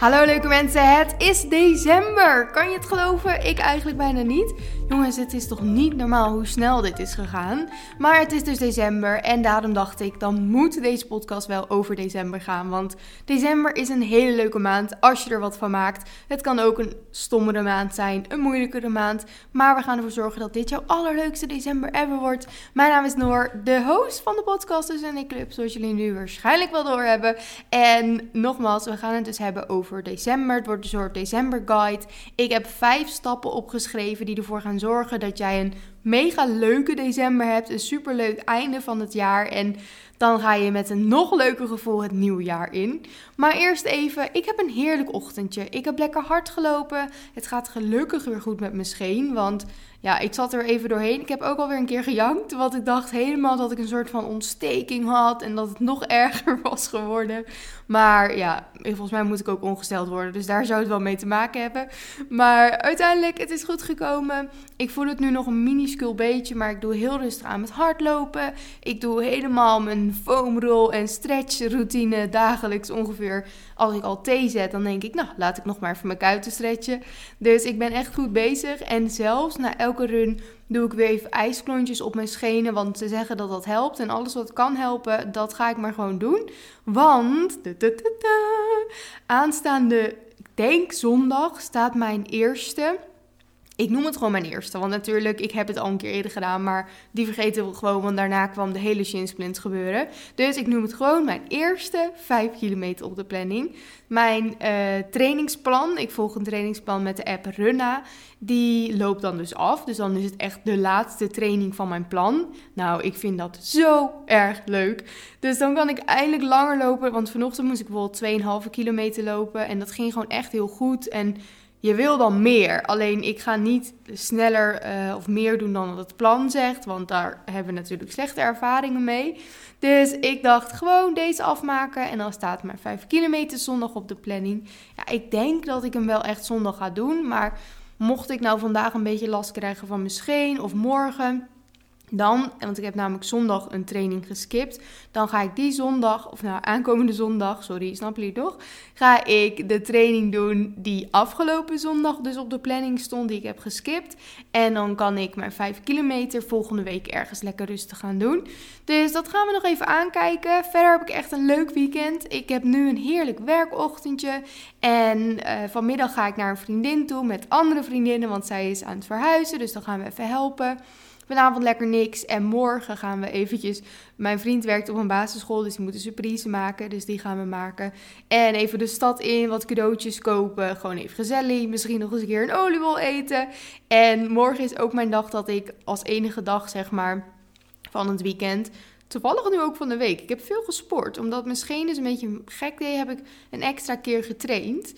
Hallo leuke mensen, het is december. Kan je het geloven? Ik eigenlijk bijna niet. Jongens, het is toch niet normaal hoe snel dit is gegaan. Maar het is dus december en daarom dacht ik, dan moet deze podcast wel over december gaan. Want december is een hele leuke maand als je er wat van maakt. Het kan ook een stommere maand zijn, een moeilijkere maand. Maar we gaan ervoor zorgen dat dit jouw allerleukste december ever wordt. Mijn naam is Noor, de host van de podcast Dus en Club, zoals jullie nu waarschijnlijk wel doorhebben. En nogmaals, we gaan het dus hebben over december. Het wordt een soort december guide. Ik heb vijf stappen opgeschreven die ervoor gaan zorgen dat jij een mega leuke december hebt. Een superleuk einde van het jaar. En dan ga je met een nog leuker gevoel het nieuwe jaar in. Maar eerst even, ik heb een heerlijk ochtendje. Ik heb lekker hard gelopen. Het gaat gelukkig weer goed met mijn scheen. Want ja, ik zat er even doorheen. Ik heb ook alweer een keer gejankt. Want ik dacht helemaal dat ik een soort van ontsteking had. En dat het nog erger was geworden. Maar ja, volgens mij moet ik ook ongesteld worden. Dus daar zou het wel mee te maken hebben. Maar uiteindelijk, het is goed gekomen. Ik voel het nu nog een minuscuul beetje. Maar ik doe heel rustig aan met hardlopen. Ik doe helemaal mijn foamroll en stretch routine dagelijks ongeveer. Als ik al thee zet, dan denk ik, nou, laat ik nog maar even mijn kuiten stretchen. Dus ik ben echt goed bezig. En zelfs na elke run doe ik weer even ijsklontjes op mijn schenen. Want ze zeggen dat dat helpt. En alles wat kan helpen, dat ga ik maar gewoon doen. Want aanstaande, ik denk zondag, staat mijn eerste ik noem het gewoon mijn eerste. Want natuurlijk, ik heb het al een keer eerder gedaan. Maar die vergeten we gewoon. Want daarna kwam de hele shin gebeuren. Dus ik noem het gewoon mijn eerste 5 kilometer op de planning. Mijn uh, trainingsplan. Ik volg een trainingsplan met de app Runna. Die loopt dan dus af. Dus dan is het echt de laatste training van mijn plan. Nou, ik vind dat zo erg leuk. Dus dan kan ik eindelijk langer lopen. Want vanochtend moest ik bijvoorbeeld 2,5 kilometer lopen. En dat ging gewoon echt heel goed. En je wil dan meer. Alleen ik ga niet sneller eh, of meer doen dan het plan zegt. Want daar hebben we natuurlijk slechte ervaringen mee. Dus ik dacht gewoon deze afmaken. En dan staat maar 5 kilometer zondag op de planning. Ja, ik denk dat ik hem wel echt zondag ga doen. Maar mocht ik nou vandaag een beetje last krijgen van mijn scheen of morgen dan, want ik heb namelijk zondag een training geskipt. Dan ga ik die zondag, of nou aankomende zondag, sorry, snap jullie toch? Ga ik de training doen die afgelopen zondag dus op de planning stond, die ik heb geskipt. En dan kan ik mijn 5 kilometer volgende week ergens lekker rustig gaan doen. Dus dat gaan we nog even aankijken. Verder heb ik echt een leuk weekend. Ik heb nu een heerlijk werkochtendje. En uh, vanmiddag ga ik naar een vriendin toe met andere vriendinnen, want zij is aan het verhuizen. Dus dan gaan we even helpen. Vanavond lekker niks. En morgen gaan we eventjes... Mijn vriend werkt op een basisschool, dus die moet een surprise maken. Dus die gaan we maken. En even de stad in, wat cadeautjes kopen. Gewoon even gezellig. Misschien nog eens een keer een oliebol eten. En morgen is ook mijn dag dat ik als enige dag, zeg maar, van het weekend... Toevallig nu ook van de week. Ik heb veel gesport. Omdat mijn schenen een beetje gek deed, heb ik een extra keer getraind.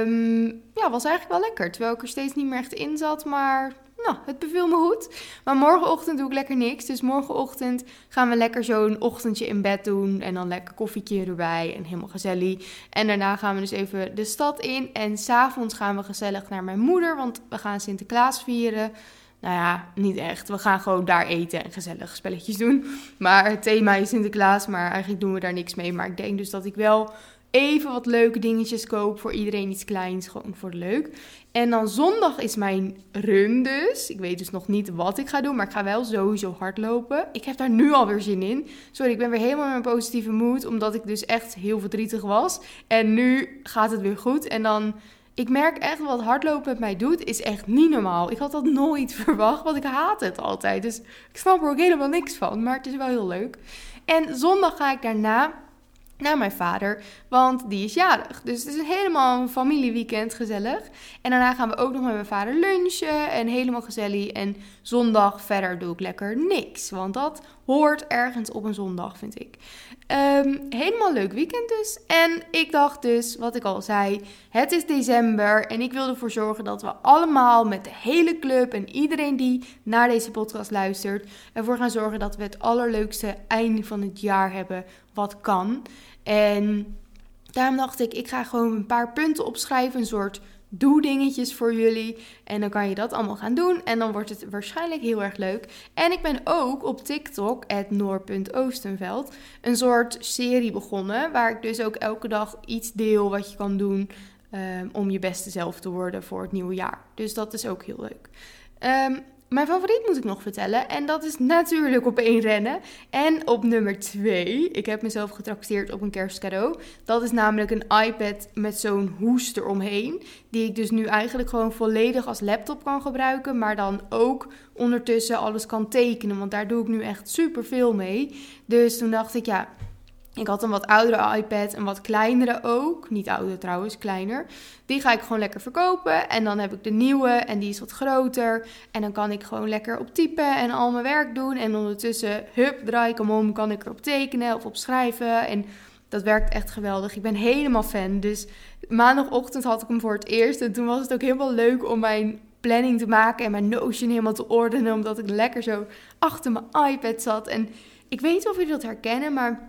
Um, ja, was eigenlijk wel lekker. Terwijl ik er steeds niet meer echt in zat. Maar nou, het beviel me goed. Maar morgenochtend doe ik lekker niks. Dus morgenochtend gaan we lekker zo'n ochtendje in bed doen. En dan lekker koffietje erbij en helemaal gezellig. En daarna gaan we dus even de stad in. En s'avonds gaan we gezellig naar mijn moeder, want we gaan Sinterklaas vieren. Nou ja, niet echt. We gaan gewoon daar eten en gezellig spelletjes doen. Maar het thema is Sinterklaas, maar eigenlijk doen we daar niks mee. Maar ik denk dus dat ik wel even wat leuke dingetjes koop. Voor iedereen iets kleins, gewoon voor leuk. En dan zondag is mijn run dus. Ik weet dus nog niet wat ik ga doen, maar ik ga wel sowieso hardlopen. Ik heb daar nu alweer zin in. Sorry, ik ben weer helemaal in mijn positieve mood, omdat ik dus echt heel verdrietig was. En nu gaat het weer goed. En dan, ik merk echt wat hardlopen met mij doet, is echt niet normaal. Ik had dat nooit verwacht, want ik haat het altijd. Dus ik snap er ook helemaal niks van, maar het is wel heel leuk. En zondag ga ik daarna naar mijn vader, want die is jarig. Dus het is helemaal een familieweekend gezellig. En daarna gaan we ook nog met mijn vader lunchen en helemaal gezellig. En zondag verder doe ik lekker niks, want dat hoort ergens op een zondag, vind ik. Um, helemaal leuk weekend dus. En ik dacht dus, wat ik al zei, het is december en ik wil ervoor zorgen dat we allemaal met de hele club en iedereen die naar deze podcast luistert, ervoor gaan zorgen dat we het allerleukste einde van het jaar hebben wat kan. En daarom dacht ik, ik ga gewoon een paar punten opschrijven, een soort doe dingetjes voor jullie. En dan kan je dat allemaal gaan doen. En dan wordt het waarschijnlijk heel erg leuk. En ik ben ook op TikTok, noor.oostenveld, een soort serie begonnen. Waar ik dus ook elke dag iets deel wat je kan doen um, om je beste zelf te worden voor het nieuwe jaar. Dus dat is ook heel leuk. Um, mijn favoriet moet ik nog vertellen. En dat is natuurlijk op één rennen. En op nummer twee. Ik heb mezelf getrakteerd op een kerstcadeau. Dat is namelijk een iPad met zo'n hoes eromheen. Die ik dus nu eigenlijk gewoon volledig als laptop kan gebruiken. Maar dan ook ondertussen alles kan tekenen. Want daar doe ik nu echt super veel mee. Dus toen dacht ik, ja, ik had een wat oudere iPad, een wat kleinere ook. Niet ouder trouwens, kleiner. Die ga ik gewoon lekker verkopen. En dan heb ik de nieuwe en die is wat groter. En dan kan ik gewoon lekker op typen en al mijn werk doen. En ondertussen, hup, draai ik hem om, kan ik erop tekenen of op schrijven. En dat werkt echt geweldig. Ik ben helemaal fan. Dus maandagochtend had ik hem voor het eerst. En toen was het ook helemaal leuk om mijn planning te maken en mijn Notion helemaal te ordenen. Omdat ik lekker zo achter mijn iPad zat. En ik weet niet of jullie dat herkennen, maar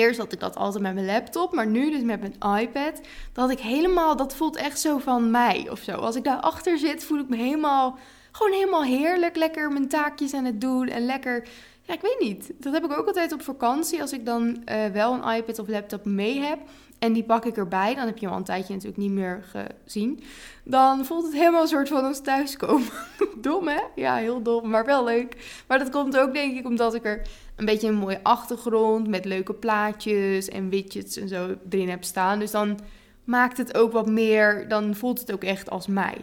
Eerst had ik dat altijd met mijn laptop, maar nu dus met mijn iPad. Dat ik helemaal, dat voelt echt zo van mij of zo. Als ik daarachter zit, voel ik me helemaal, gewoon helemaal heerlijk. Lekker mijn taakjes aan het doen en lekker, ja, ik weet niet. Dat heb ik ook altijd op vakantie. Als ik dan uh, wel een iPad of laptop mee heb en die pak ik erbij, dan heb je hem al een tijdje natuurlijk niet meer gezien. Dan voelt het helemaal een soort van ons thuiskomen. dom hè? Ja, heel dom, maar wel leuk. Maar dat komt ook denk ik omdat ik er een beetje een mooie achtergrond met leuke plaatjes en widgets en zo erin heb staan. Dus dan maakt het ook wat meer, dan voelt het ook echt als mij.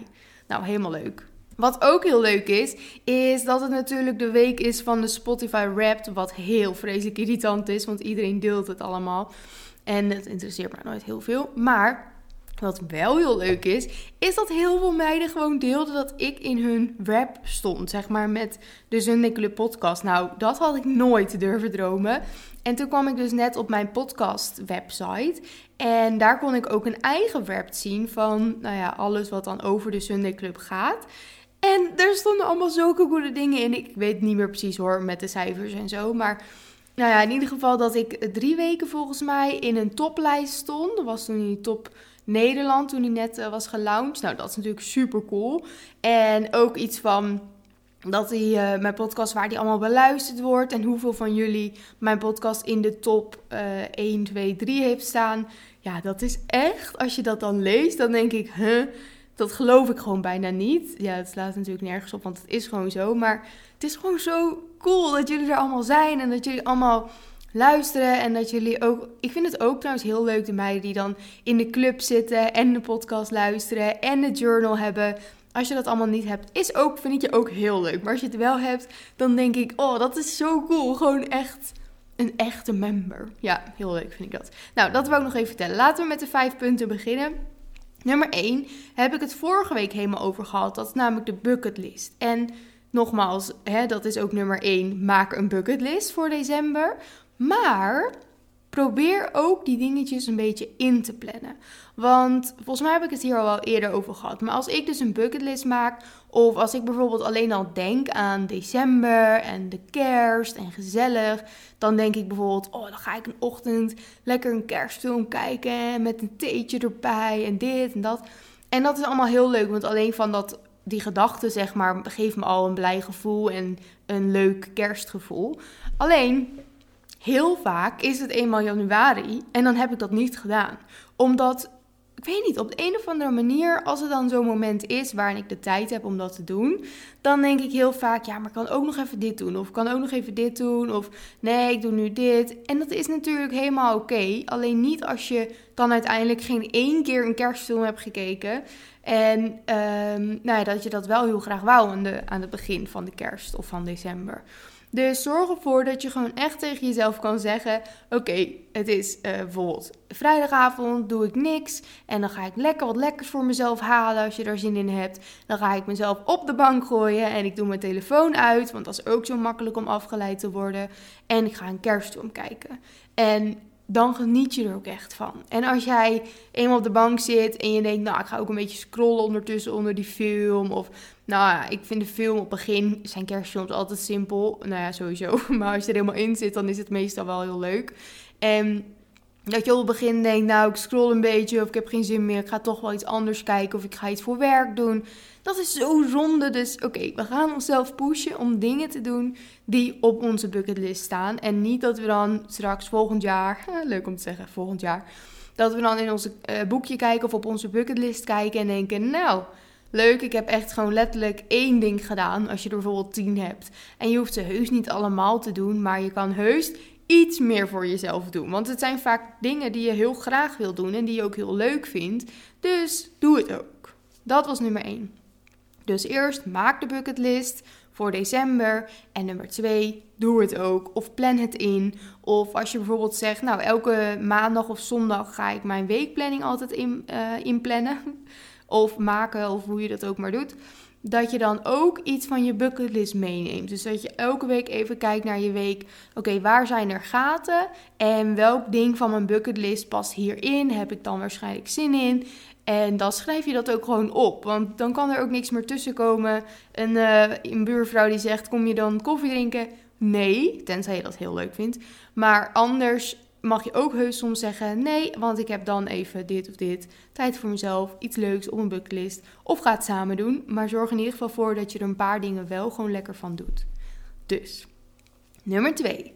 Nou, helemaal leuk. Wat ook heel leuk is, is dat het natuurlijk de week is van de Spotify Wrapped. Wat heel vreselijk irritant is, want iedereen deelt het allemaal. En het interesseert me nooit heel veel. Maar wat wel heel leuk is, is dat heel veel meiden gewoon deelden dat ik in hun rap stond. Zeg maar met de Sunday Club podcast. Nou, dat had ik nooit durven dromen. En toen kwam ik dus net op mijn podcast website. En daar kon ik ook een eigen rap zien van, nou ja, alles wat dan over de Sunday Club gaat. En er stonden allemaal zulke goede dingen in. Ik weet niet meer precies hoor, met de cijfers en zo. Maar nou ja, in ieder geval dat ik drie weken volgens mij in een toplijst stond. Dat was toen die top Nederland toen hij net uh, was gelaunched. Nou, dat is natuurlijk super cool. En ook iets van dat hij uh, mijn podcast waar die allemaal beluisterd wordt en hoeveel van jullie mijn podcast in de top uh, 1, 2, 3 heeft staan. Ja, dat is echt, als je dat dan leest, dan denk ik, huh, dat geloof ik gewoon bijna niet. Ja, het slaat natuurlijk nergens op, want het is gewoon zo. Maar het is gewoon zo cool dat jullie er allemaal zijn en dat jullie allemaal luisteren. En dat jullie ook. Ik vind het ook trouwens heel leuk, de meiden die dan in de club zitten en de podcast luisteren en de journal hebben. Als je dat allemaal niet hebt, is ook, vind ik je ook heel leuk. Maar als je het wel hebt, dan denk ik, oh, dat is zo cool. Gewoon echt een echte member. Ja, heel leuk vind ik dat. Nou, dat wil ik nog even vertellen. Laten we met de vijf punten beginnen. Nummer 1 heb ik het vorige week helemaal over gehad. Dat is namelijk de bucketlist. En nogmaals, hè, dat is ook nummer 1. Maak een bucketlist voor december. Maar probeer ook die dingetjes een beetje in te plannen. Want volgens mij heb ik het hier al wel eerder over gehad. Maar als ik dus een bucketlist maak, of als ik bijvoorbeeld alleen al denk aan december en de kerst en gezellig, dan denk ik bijvoorbeeld: oh, dan ga ik een ochtend lekker een kerstfilm kijken met een theetje erbij en dit en dat. En dat is allemaal heel leuk, want alleen van dat, die gedachte, zeg maar, geeft me al een blij gevoel en een leuk kerstgevoel. Alleen heel vaak is het eenmaal januari en dan heb ik dat niet gedaan. Omdat, ik weet niet, op de een of andere manier, als er dan zo'n moment is waarin ik de tijd heb om dat te doen, dan denk ik heel vaak, ja, maar ik kan ook nog even dit doen. Of ik kan ook nog even dit doen. Of nee, ik doe nu dit. En dat is natuurlijk helemaal oké. Alleen niet als je dan uiteindelijk geen één keer een kerstfilm hebt gekeken. En um, nou ja, dat je dat wel heel graag wou de, aan het begin van de kerst of van december. Dus zorg ervoor dat je gewoon echt tegen jezelf kan zeggen: Oké, het is uh, bijvoorbeeld vrijdagavond, doe ik niks. En dan ga ik lekker wat lekkers voor mezelf halen als je daar zin in hebt. Dan ga ik mezelf op de bank gooien en ik doe mijn telefoon uit, want dat is ook zo makkelijk om afgeleid te worden. En ik ga een kerstfilm kijken. En dan geniet je er ook echt van. En als jij eenmaal op de bank zit en je denkt, nou, ik ga ook een beetje scrollen ondertussen onder die film. Of, nou ja, ik vind de film op het begin, zijn kerstfilms altijd simpel. Nou ja, sowieso. Maar als je er helemaal in zit, dan is het meestal wel heel leuk. En Dat je op het begin denkt, nou ik scroll een beetje of ik heb geen zin meer. Ik ga toch wel iets anders kijken of ik ga iets voor werk doen. Dat is zo zonde. Dus oké, we gaan onszelf pushen om dingen te doen die op onze bucketlist staan. En niet dat we dan straks volgend jaar, leuk om te zeggen, volgend jaar. Dat we dan in onze uh, boekje kijken of op onze bucketlist kijken en denken, nou leuk, ik heb echt gewoon letterlijk één ding gedaan. Als je er bijvoorbeeld tien hebt. En je hoeft ze heus niet allemaal te doen, maar je kan heus iets meer voor jezelf doen. Want het zijn vaak dingen die je heel graag wil doen en die je ook heel leuk vindt. Dus doe het ook. Dat was nummer 1. Dus eerst maak de bucketlist voor december. En nummer 2, doe het ook. Of plan het in. Of als je bijvoorbeeld zegt, nou elke maandag of zondag ga ik mijn weekplanning altijd in, uh, inplannen. Of maken, of hoe je dat ook maar doet dat je dan ook iets van je bucketlist meeneemt. Dus dat je elke week even kijkt naar je week. Oké, waar zijn er gaten? En welk ding van mijn bucketlist past hierin? Heb ik dan waarschijnlijk zin in? En dan schrijf je dat ook gewoon op. Want dan kan er ook niks meer tussen komen. Een, uh, een buurvrouw die zegt: Kom je dan koffie drinken? Nee, tenzij je dat heel leuk vindt. Maar anders mag je ook heus soms zeggen: nee, want ik heb dan even dit of dit. Tijd voor mezelf, iets leuks op een bucketlist. Of ga het samen doen. Maar zorg in ieder geval voor dat je er een paar dingen wel gewoon lekker van doet. Dus, nummer twee.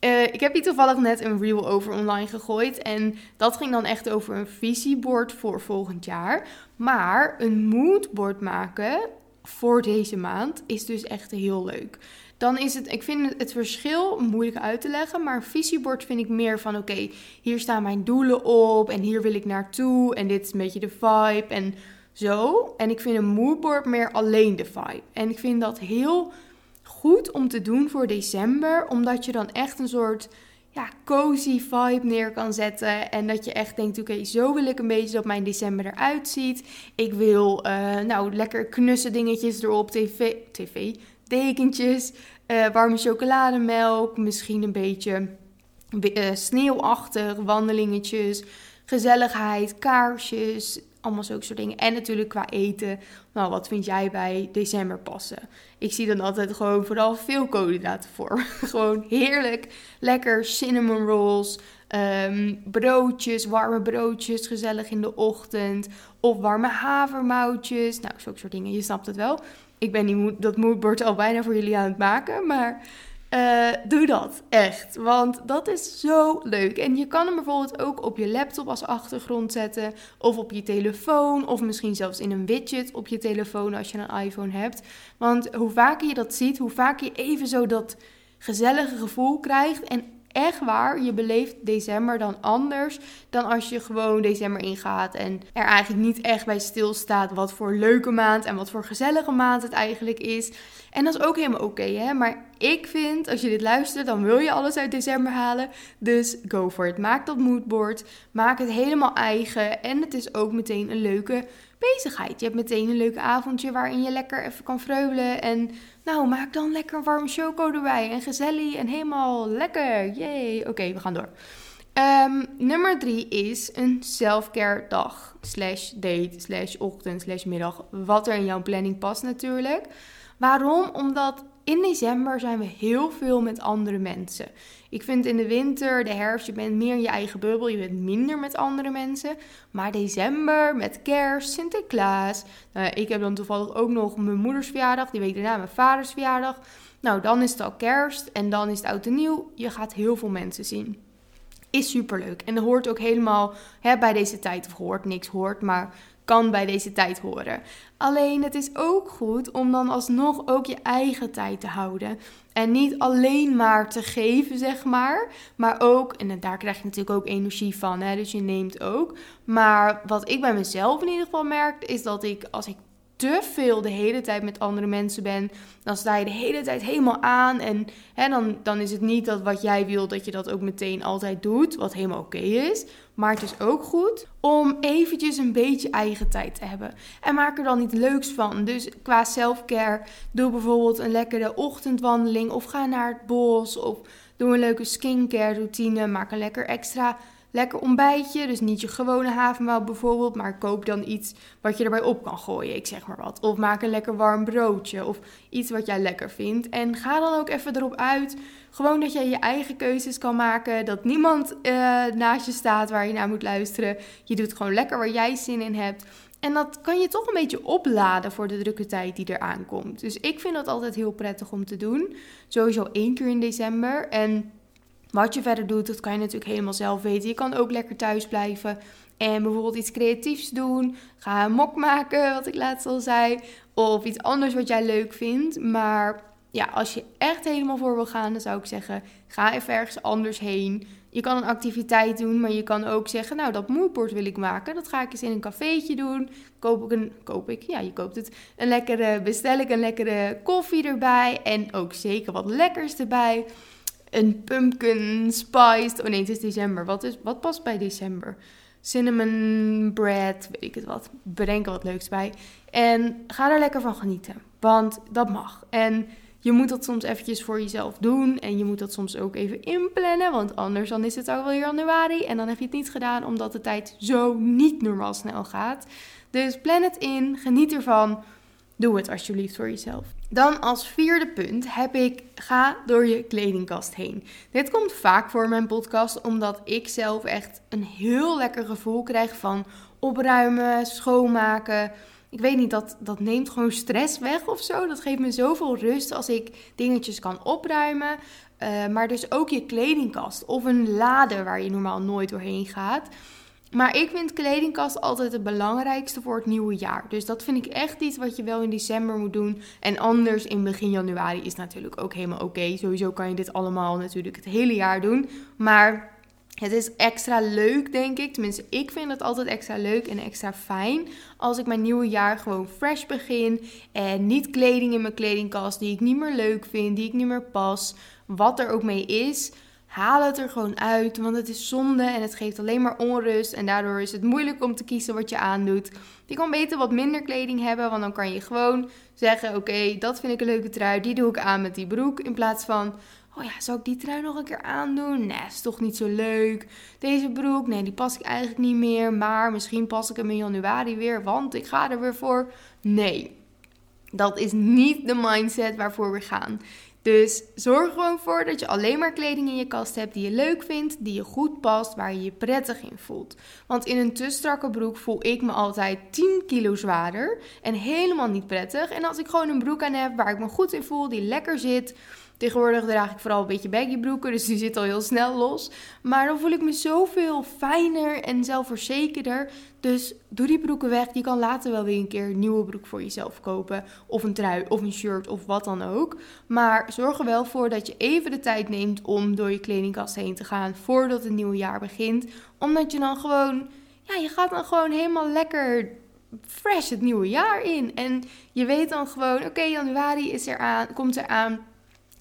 Uh, ik heb hier toevallig net een reel over online gegooid. En dat ging dan echt over een visiebord voor volgend jaar. Maar een moodboard maken voor deze maand is dus echt heel leuk dan is het, ik vind het verschil moeilijk uit te leggen, maar een visiebord vind ik meer van, oké, hier staan mijn doelen op en hier wil ik naartoe en dit is een beetje de vibe en zo. En ik vind een moodboard meer alleen de vibe. En ik vind dat heel goed om te doen voor december, omdat je dan echt een soort ja, cozy vibe neer kan zetten. En dat je echt denkt, oké, zo wil ik een beetje dat mijn december eruit ziet. Ik wil, uh, nou, lekker knusse dingetjes erop, tv, tv, dekentjes, uh, warme chocolademelk, misschien een beetje uh, sneeuwachtig, wandelingetjes, gezelligheid, kaarsjes, allemaal zulke soort dingen. En natuurlijk qua eten, nou, wat vind jij bij december passen? Ik zie dan altijd gewoon vooral veel koolhydraten voor. gewoon heerlijk, lekker cinnamon rolls, ehm, broodjes, warme broodjes, gezellig in de ochtend. Of warme havermoutjes, nou, zulke soort dingen, je snapt het wel. Ik ben die, dat moodboard al bijna voor jullie aan het maken, maar uh, doe dat echt. Want dat is zo leuk. En je kan hem bijvoorbeeld ook op je laptop als achtergrond zetten. Of op je telefoon. Of misschien zelfs in een widget op je telefoon als je een iPhone hebt. Want hoe vaker je dat ziet, hoe vaker je even zo dat gezellige gevoel krijgt. En echt waar, je beleeft december dan anders dan als je gewoon december ingaat en er eigenlijk niet echt bij stilstaat wat voor leuke maand en wat voor gezellige maand het eigenlijk is. En dat is ook helemaal oké, hè? Maar ik vind, als je dit luistert, dan wil je alles uit december halen. Dus go for it. Maak dat moodboard. Maak het helemaal eigen. En het is ook meteen een leuke bezigheid. Je hebt meteen een leuk avondje waarin je lekker even kan vreubelen. En nou, maak dan lekker een warme choco erbij. En gezellig en helemaal lekker. Yay. Oké, we gaan door. Um, nummer drie is een selfcare dag. Slash date, slash ochtend, slash middag. Wat er in jouw planning past natuurlijk. Waarom? Omdat in december zijn we heel veel met andere mensen. Ik vind in de winter, de herfst, je bent meer in je eigen bubbel. Je bent minder met andere mensen. Maar december met kerst, Sinterklaas. Nou, ik heb dan toevallig ook nog mijn moeders verjaardag. Die week daarna mijn vaders verjaardag. Nou, dan is het al kerst en dan is het oud en nieuw. Je gaat heel veel mensen zien. Is superleuk. En dat hoort ook helemaal hè, bij deze tijd. Of hoort, niks hoort, maar kan bij deze tijd horen. Alleen het is ook goed om dan alsnog ook je eigen tijd te houden. En niet alleen maar te geven, zeg maar. Maar ook, en daar krijg je natuurlijk ook energie van, hè, dus je neemt ook. Maar wat ik bij mezelf in ieder geval merk, is dat ik als ik te veel de hele tijd met andere mensen ben, dan sta je de hele tijd helemaal aan. En hè, dan, dan is het niet dat wat jij wil, dat je dat ook meteen altijd doet, wat helemaal oké is. Maar het is ook goed om eventjes een beetje eigen tijd te hebben. En maak er dan iets leuks van. Dus qua selfcare, doe bijvoorbeeld een lekkere ochtendwandeling of ga naar het bos of doe een leuke skincare routine. Maak een lekker extra lekker ontbijtje. Dus niet je gewone havermout bijvoorbeeld, maar koop dan iets wat je erbij op kan gooien. Ik zeg maar wat. Of maak een lekker warm broodje of iets wat jij lekker vindt. En ga dan ook even erop uit. Gewoon dat jij je eigen keuzes kan maken. Dat niemand uh, naast je staat waar je naar moet luisteren. Je doet gewoon lekker waar jij zin in hebt. En dat kan je toch een beetje opladen voor de drukke tijd die eraan komt. Dus ik vind dat altijd heel prettig om te doen. Sowieso één keer in december. En wat je verder doet, dat kan je natuurlijk helemaal zelf weten. Je kan ook lekker thuis blijven en bijvoorbeeld iets creatiefs doen. Ga een mok maken, wat ik laatst al zei. Of iets anders wat jij leuk vindt. Maar ja, als je echt helemaal voor wil gaan, dan zou ik zeggen: ga even ergens anders heen. Je kan een activiteit doen, maar je kan ook zeggen: Nou, dat moodboard wil ik maken. Dat ga ik eens in een cafeetje doen. Koop ik een. Koop ik? Ja, je koopt het. Een lekkere. Bestel ik een lekkere koffie erbij. En ook zeker wat lekkers erbij een pumpkin spiced. Oh nee, het is december. Wat, is, wat past bij december? Cinnamon bread, weet ik het wat. Bedenk er wat leuks bij. En ga er lekker van genieten. Want dat mag. En je moet dat soms eventjes voor jezelf doen. En je moet dat soms ook even inplannen. Want anders dan is het alweer januari. En dan heb je het niet gedaan omdat de tijd zo niet normaal snel gaat. Dus plan het in. Geniet ervan. Doe het alsjeblieft voor jezelf. Dan als vierde punt heb ik ga door je kledingkast heen. Dit komt vaak voor mijn podcast omdat ik zelf echt een heel lekker gevoel krijg van opruimen, schoonmaken. Ik weet niet, dat, dat neemt gewoon stress weg of zo. Dat geeft me zoveel rust als ik dingetjes kan opruimen. Uh, maar dus ook je kledingkast of een lade waar je normaal nooit doorheen gaat. Maar ik vind kledingkast altijd het belangrijkste voor het nieuwe jaar. Dus dat vind ik echt iets wat je wel in december moet doen. En anders in begin januari is natuurlijk ook helemaal oké. Sowieso kan je dit allemaal natuurlijk het hele jaar doen. Maar het is extra leuk, denk ik. Tenminste, ik vind het altijd extra leuk en extra fijn. Als ik mijn nieuwe jaar gewoon fresh begin. En niet kleding in mijn kledingkast die ik niet meer leuk vind, die ik niet meer pas. Wat er ook mee is haal het er gewoon uit, want het is zonde en het geeft alleen maar onrust. En daardoor is het moeilijk om te kiezen wat je aandoet. Je kan beter wat minder kleding hebben, want dan kan je gewoon zeggen: Oké, dat vind ik een leuke trui, die doe ik aan met die broek. In plaats van: Oh ja, zou ik die trui nog een keer aandoen? Nee, is toch niet zo leuk. Deze broek, nee, die pas ik eigenlijk niet meer. Maar misschien pas ik hem in januari weer, want ik ga er weer voor. Nee, dat is niet de mindset waarvoor we gaan. Dus zorg gewoon voor dat je alleen maar kleding in je kast hebt die je leuk vindt, die je goed past, waar je je prettig in voelt. Want in een te strakke broek voel ik me altijd 10 kilo zwaarder en helemaal niet prettig. En als ik gewoon een broek aan heb waar ik me goed in voel, die lekker zit, Tegenwoordig draag ik vooral een beetje baggy broeken, dus die zit al heel snel los. Maar dan voel ik me zoveel fijner en zelfverzekerder. Dus doe die broeken weg. Je kan later wel weer een keer een nieuwe broek voor jezelf kopen. Of een trui, of een shirt, of wat dan ook. Maar zorg er wel voor dat je even de tijd neemt om door je kledingkast heen te gaan voordat het nieuwe jaar begint. Omdat je dan gewoon, ja, je gaat dan gewoon helemaal lekker fresh het nieuwe jaar in. En je weet dan gewoon, oké, januari is er aan, komt er aan.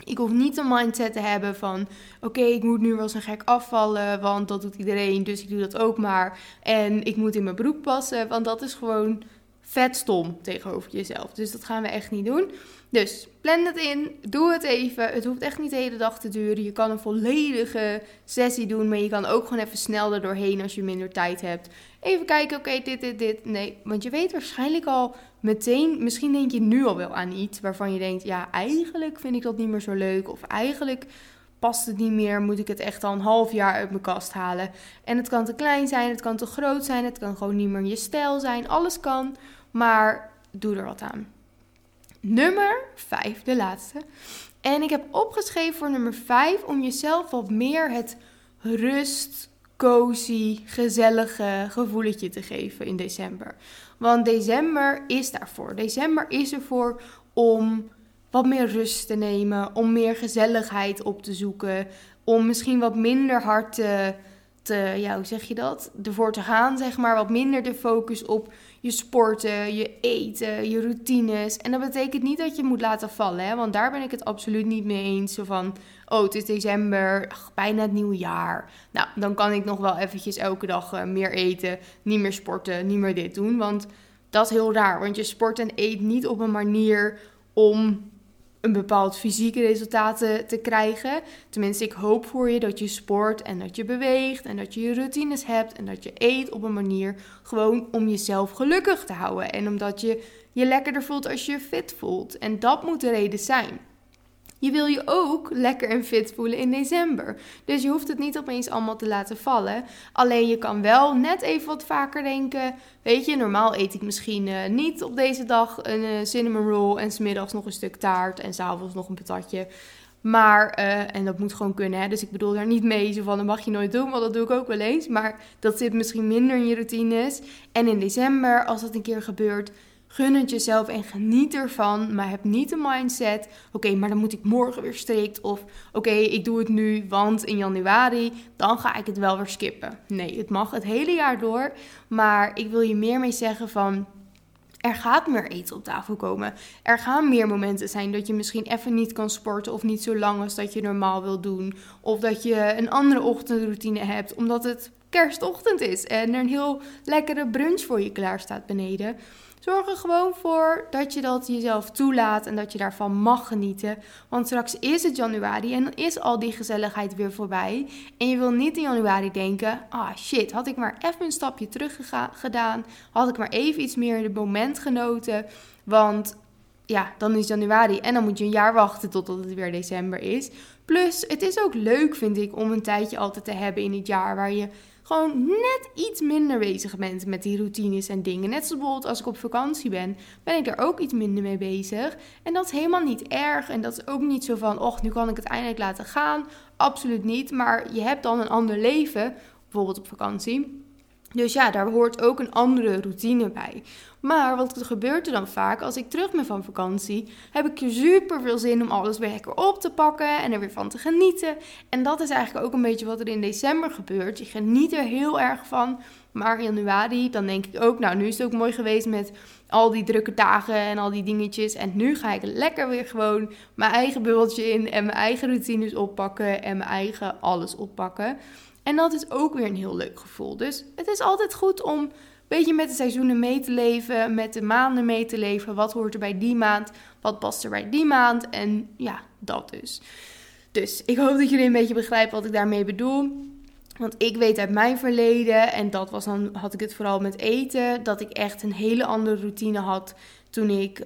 Ik hoef niet een mindset te hebben van: oké, ik moet nu wel zo gek afvallen, want dat doet iedereen, dus ik doe dat ook maar. En ik moet in mijn broek passen, want dat is gewoon vet stom tegenover jezelf. Dus dat gaan we echt niet doen. Dus plan het in, doe het even. Het hoeft echt niet de hele dag te duren. Je kan een volledige sessie doen, maar je kan ook gewoon even snel er doorheen als je minder tijd hebt. Even kijken, oké, dit, dit, dit. Nee, want je weet waarschijnlijk al meteen, misschien denk je nu al wel aan iets waarvan je denkt, ja, eigenlijk vind ik dat niet meer zo leuk. Of eigenlijk past het niet meer, moet ik het echt al een half jaar uit mijn kast halen. En het kan te klein zijn, het kan te groot zijn, het kan gewoon niet meer je stijl zijn. Alles kan, maar doe er wat aan. Nummer 5, de laatste. En ik heb opgeschreven voor nummer 5 om jezelf wat meer het rust, cozy, gezellige gevoeletje te geven in december. Want december is daarvoor. December is ervoor om wat meer rust te nemen, om meer gezelligheid op te zoeken, om misschien wat minder hard te, ja, hoe zeg je dat? Ervoor te gaan, zeg maar, wat minder de focus op je sporten, je eten, je routines. En dat betekent niet dat je moet laten vallen, hè? want daar ben ik het absoluut niet mee eens. Zo van, oh, het is december, bijna het nieuwe jaar. Nou, dan kan ik nog wel eventjes elke dag eh, meer eten, niet meer sporten, niet meer dit doen. Want dat is heel raar, want je sport en eet niet op een manier om een bepaald fysieke resultaat te krijgen. Tenminste, ik hoop voor je dat je sport en dat je beweegt en dat je je routines hebt en dat je eet op een manier gewoon om jezelf gelukkig te houden. En omdat je je lekkerder voelt als je je fit voelt. En dat moet de reden zijn. Je wil je ook lekker en fit voelen in december. Dus je hoeft het niet opeens allemaal te laten vallen. Alleen je kan wel net even wat vaker denken. Weet je, normaal eet ik misschien uh, niet op deze dag een uh, cinnamon roll en smiddags nog een stuk taart en s'avonds nog een patatje. Maar, uh, en dat moet gewoon kunnen, hè? dus ik bedoel daar niet mee zo van, dat mag je nooit doen, want dat doe ik ook wel eens. Maar dat zit misschien minder in je routines. En in december, als dat een keer gebeurt, Gun het jezelf en geniet ervan. Maar heb niet de mindset: oké, maar dan moet ik morgen weer strikt. Of oké, ik doe het nu, want in januari dan ga ik het wel weer skippen. Nee, het mag het hele jaar door. Maar ik wil je meer mee zeggen van. Er gaat meer eten op tafel komen. Er gaan meer momenten zijn dat je misschien even niet kan sporten of niet zo lang als dat je normaal wil doen. Of dat je een andere ochtendroutine hebt omdat het kerstochtend is en er een heel lekkere brunch voor je klaar staat beneden. Zorg er gewoon voor dat je dat jezelf toelaat en dat je daarvan mag genieten. Want straks is het januari en dan is al die gezelligheid weer voorbij. En je wil niet in januari denken: ah shit, had ik maar even een stapje terug gedaan. Had ik maar even iets meer het moment genoten. Want ja, dan is januari en dan moet je een jaar wachten totdat het weer december is. Plus, het is ook leuk, vind ik, om een tijdje altijd te hebben in het jaar waar je gewoon net iets minder bezig bent met die routines en dingen. Net zoals bijvoorbeeld als ik op vakantie ben, ben ik er ook iets minder mee bezig. En dat is helemaal niet erg. En dat is ook niet zo van, och, nu kan ik het eindelijk laten gaan. Absoluut niet. Maar je hebt dan een ander leven, bijvoorbeeld op vakantie. Dus ja, daar hoort ook een andere routine bij. Maar wat gebeurt er dan vaak? Als ik terug ben van vakantie, heb ik super veel zin om alles weer lekker op te pakken en er weer van te genieten. En dat is eigenlijk ook een beetje wat er in december gebeurt. Je geniet er heel erg van. Maar in januari, dan denk ik ook, nou, nu is het ook mooi geweest met al die drukke dagen en al die dingetjes. En nu ga ik lekker weer gewoon mijn eigen bubbeltje in en mijn eigen routines oppakken en mijn eigen alles oppakken. En dat is ook weer een heel leuk gevoel. Dus het is altijd goed om een beetje met de seizoenen mee te leven, met de maanden mee te leven. Wat hoort er bij die maand? Wat past er bij die maand? En ja, dat dus. Dus ik hoop dat jullie een beetje begrijpen wat ik daarmee bedoel. Want ik weet uit mijn verleden, en dat was dan, had ik het vooral met eten, dat ik echt een hele andere routine had toen ik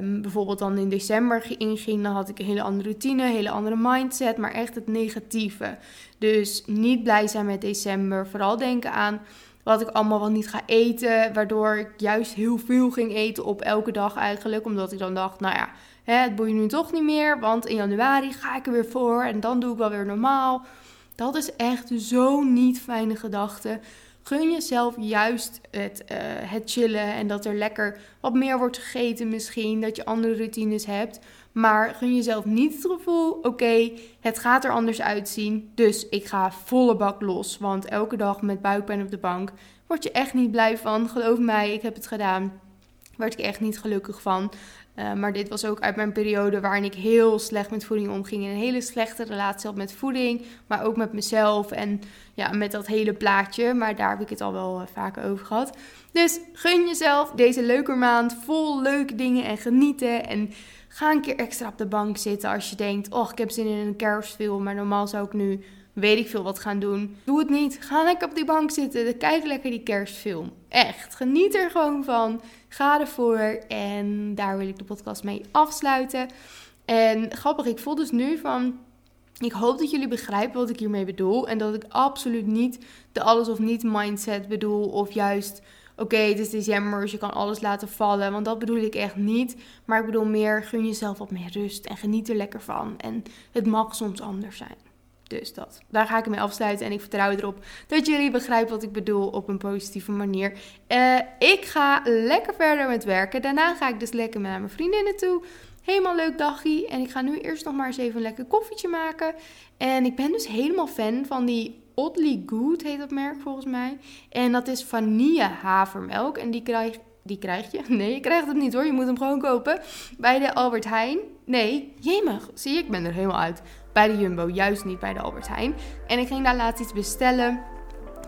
um, bijvoorbeeld dan in december inging, dan had ik een hele andere routine, een hele andere mindset, maar echt het negatieve. Dus niet blij zijn met december, vooral denken aan wat ik allemaal wel niet ga eten, waardoor ik juist heel veel ging eten op elke dag eigenlijk, omdat ik dan dacht, nou ja, hè, het boeit nu toch niet meer, want in januari ga ik er weer voor en dan doe ik wel weer normaal. Dat is echt zo'n niet fijne gedachte. Gun jezelf juist het, uh, het chillen en dat er lekker wat meer wordt gegeten misschien, dat je andere routines hebt. Maar gun jezelf niet het gevoel, oké, het gaat er anders uitzien, dus ik ga volle bak los. Want elke dag met buikpijn op de bank word je echt niet blij van. Geloof mij, ik heb het gedaan. Werd ik echt niet gelukkig van. Uh, maar dit was ook uit mijn periode waarin ik heel slecht met voeding omging. En een hele slechte relatie had met voeding, maar ook met mezelf en ja, met dat hele plaatje. Maar daar heb ik het al wel uh, vaker over gehad. Dus gun jezelf deze leuke maand vol leuke dingen en genieten. En ga een keer extra op de bank zitten als je denkt: Oh, ik heb zin in een kerstfilm. Maar normaal zou ik nu weet ik veel wat gaan doen. Doe het niet. Ga lekker op die bank zitten. Kijk lekker die kerstfilm. Echt. Geniet er gewoon van. Ga ervoor. En daar wil ik de podcast mee afsluiten. En grappig, ik voel dus nu van. Ik hoop dat jullie begrijpen wat ik hiermee bedoel. En dat ik absoluut niet de alles of niet mindset bedoel. Of juist, oké, het is december, dus je kan alles laten vallen. Want dat bedoel ik echt niet. Maar ik bedoel meer, gun jezelf wat meer rust. En geniet er lekker van. En het mag soms anders zijn. Dus dat. Daar ga ik mee afsluiten. En ik vertrouw erop dat jullie begrijpen wat ik bedoel op een positieve manier. Uh, ik ga lekker verder met werken. Daarna ga ik dus lekker naar mijn vriendinnen toe. Helemaal leuk dagje. En ik ga nu eerst nog maar eens even een lekker koffietje maken. En ik ben dus helemaal fan van die Oddly Good, heet dat merk volgens mij. En dat is vanille havermelk. En die krijg, die krijg je. Nee, je krijgt het niet hoor. Je moet hem gewoon kopen. Bij de Albert Heijn. Nee, jemig. Zie ik ben er helemaal uit bij de Jumbo, juist niet bij de Albert Heijn. En ik ging daar laatst iets bestellen.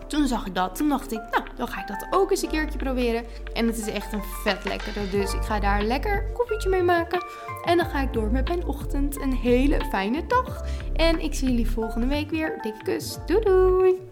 Toen zag ik dat. Toen dacht ik, nou, dan ga ik dat ook eens een keertje proberen. En het is echt een vet lekkere. Dus ik ga daar lekker koffietje mee maken. En dan ga ik door met mijn ochtend. Een hele fijne dag. En ik zie jullie volgende week weer. Dikke kus. Doei doei.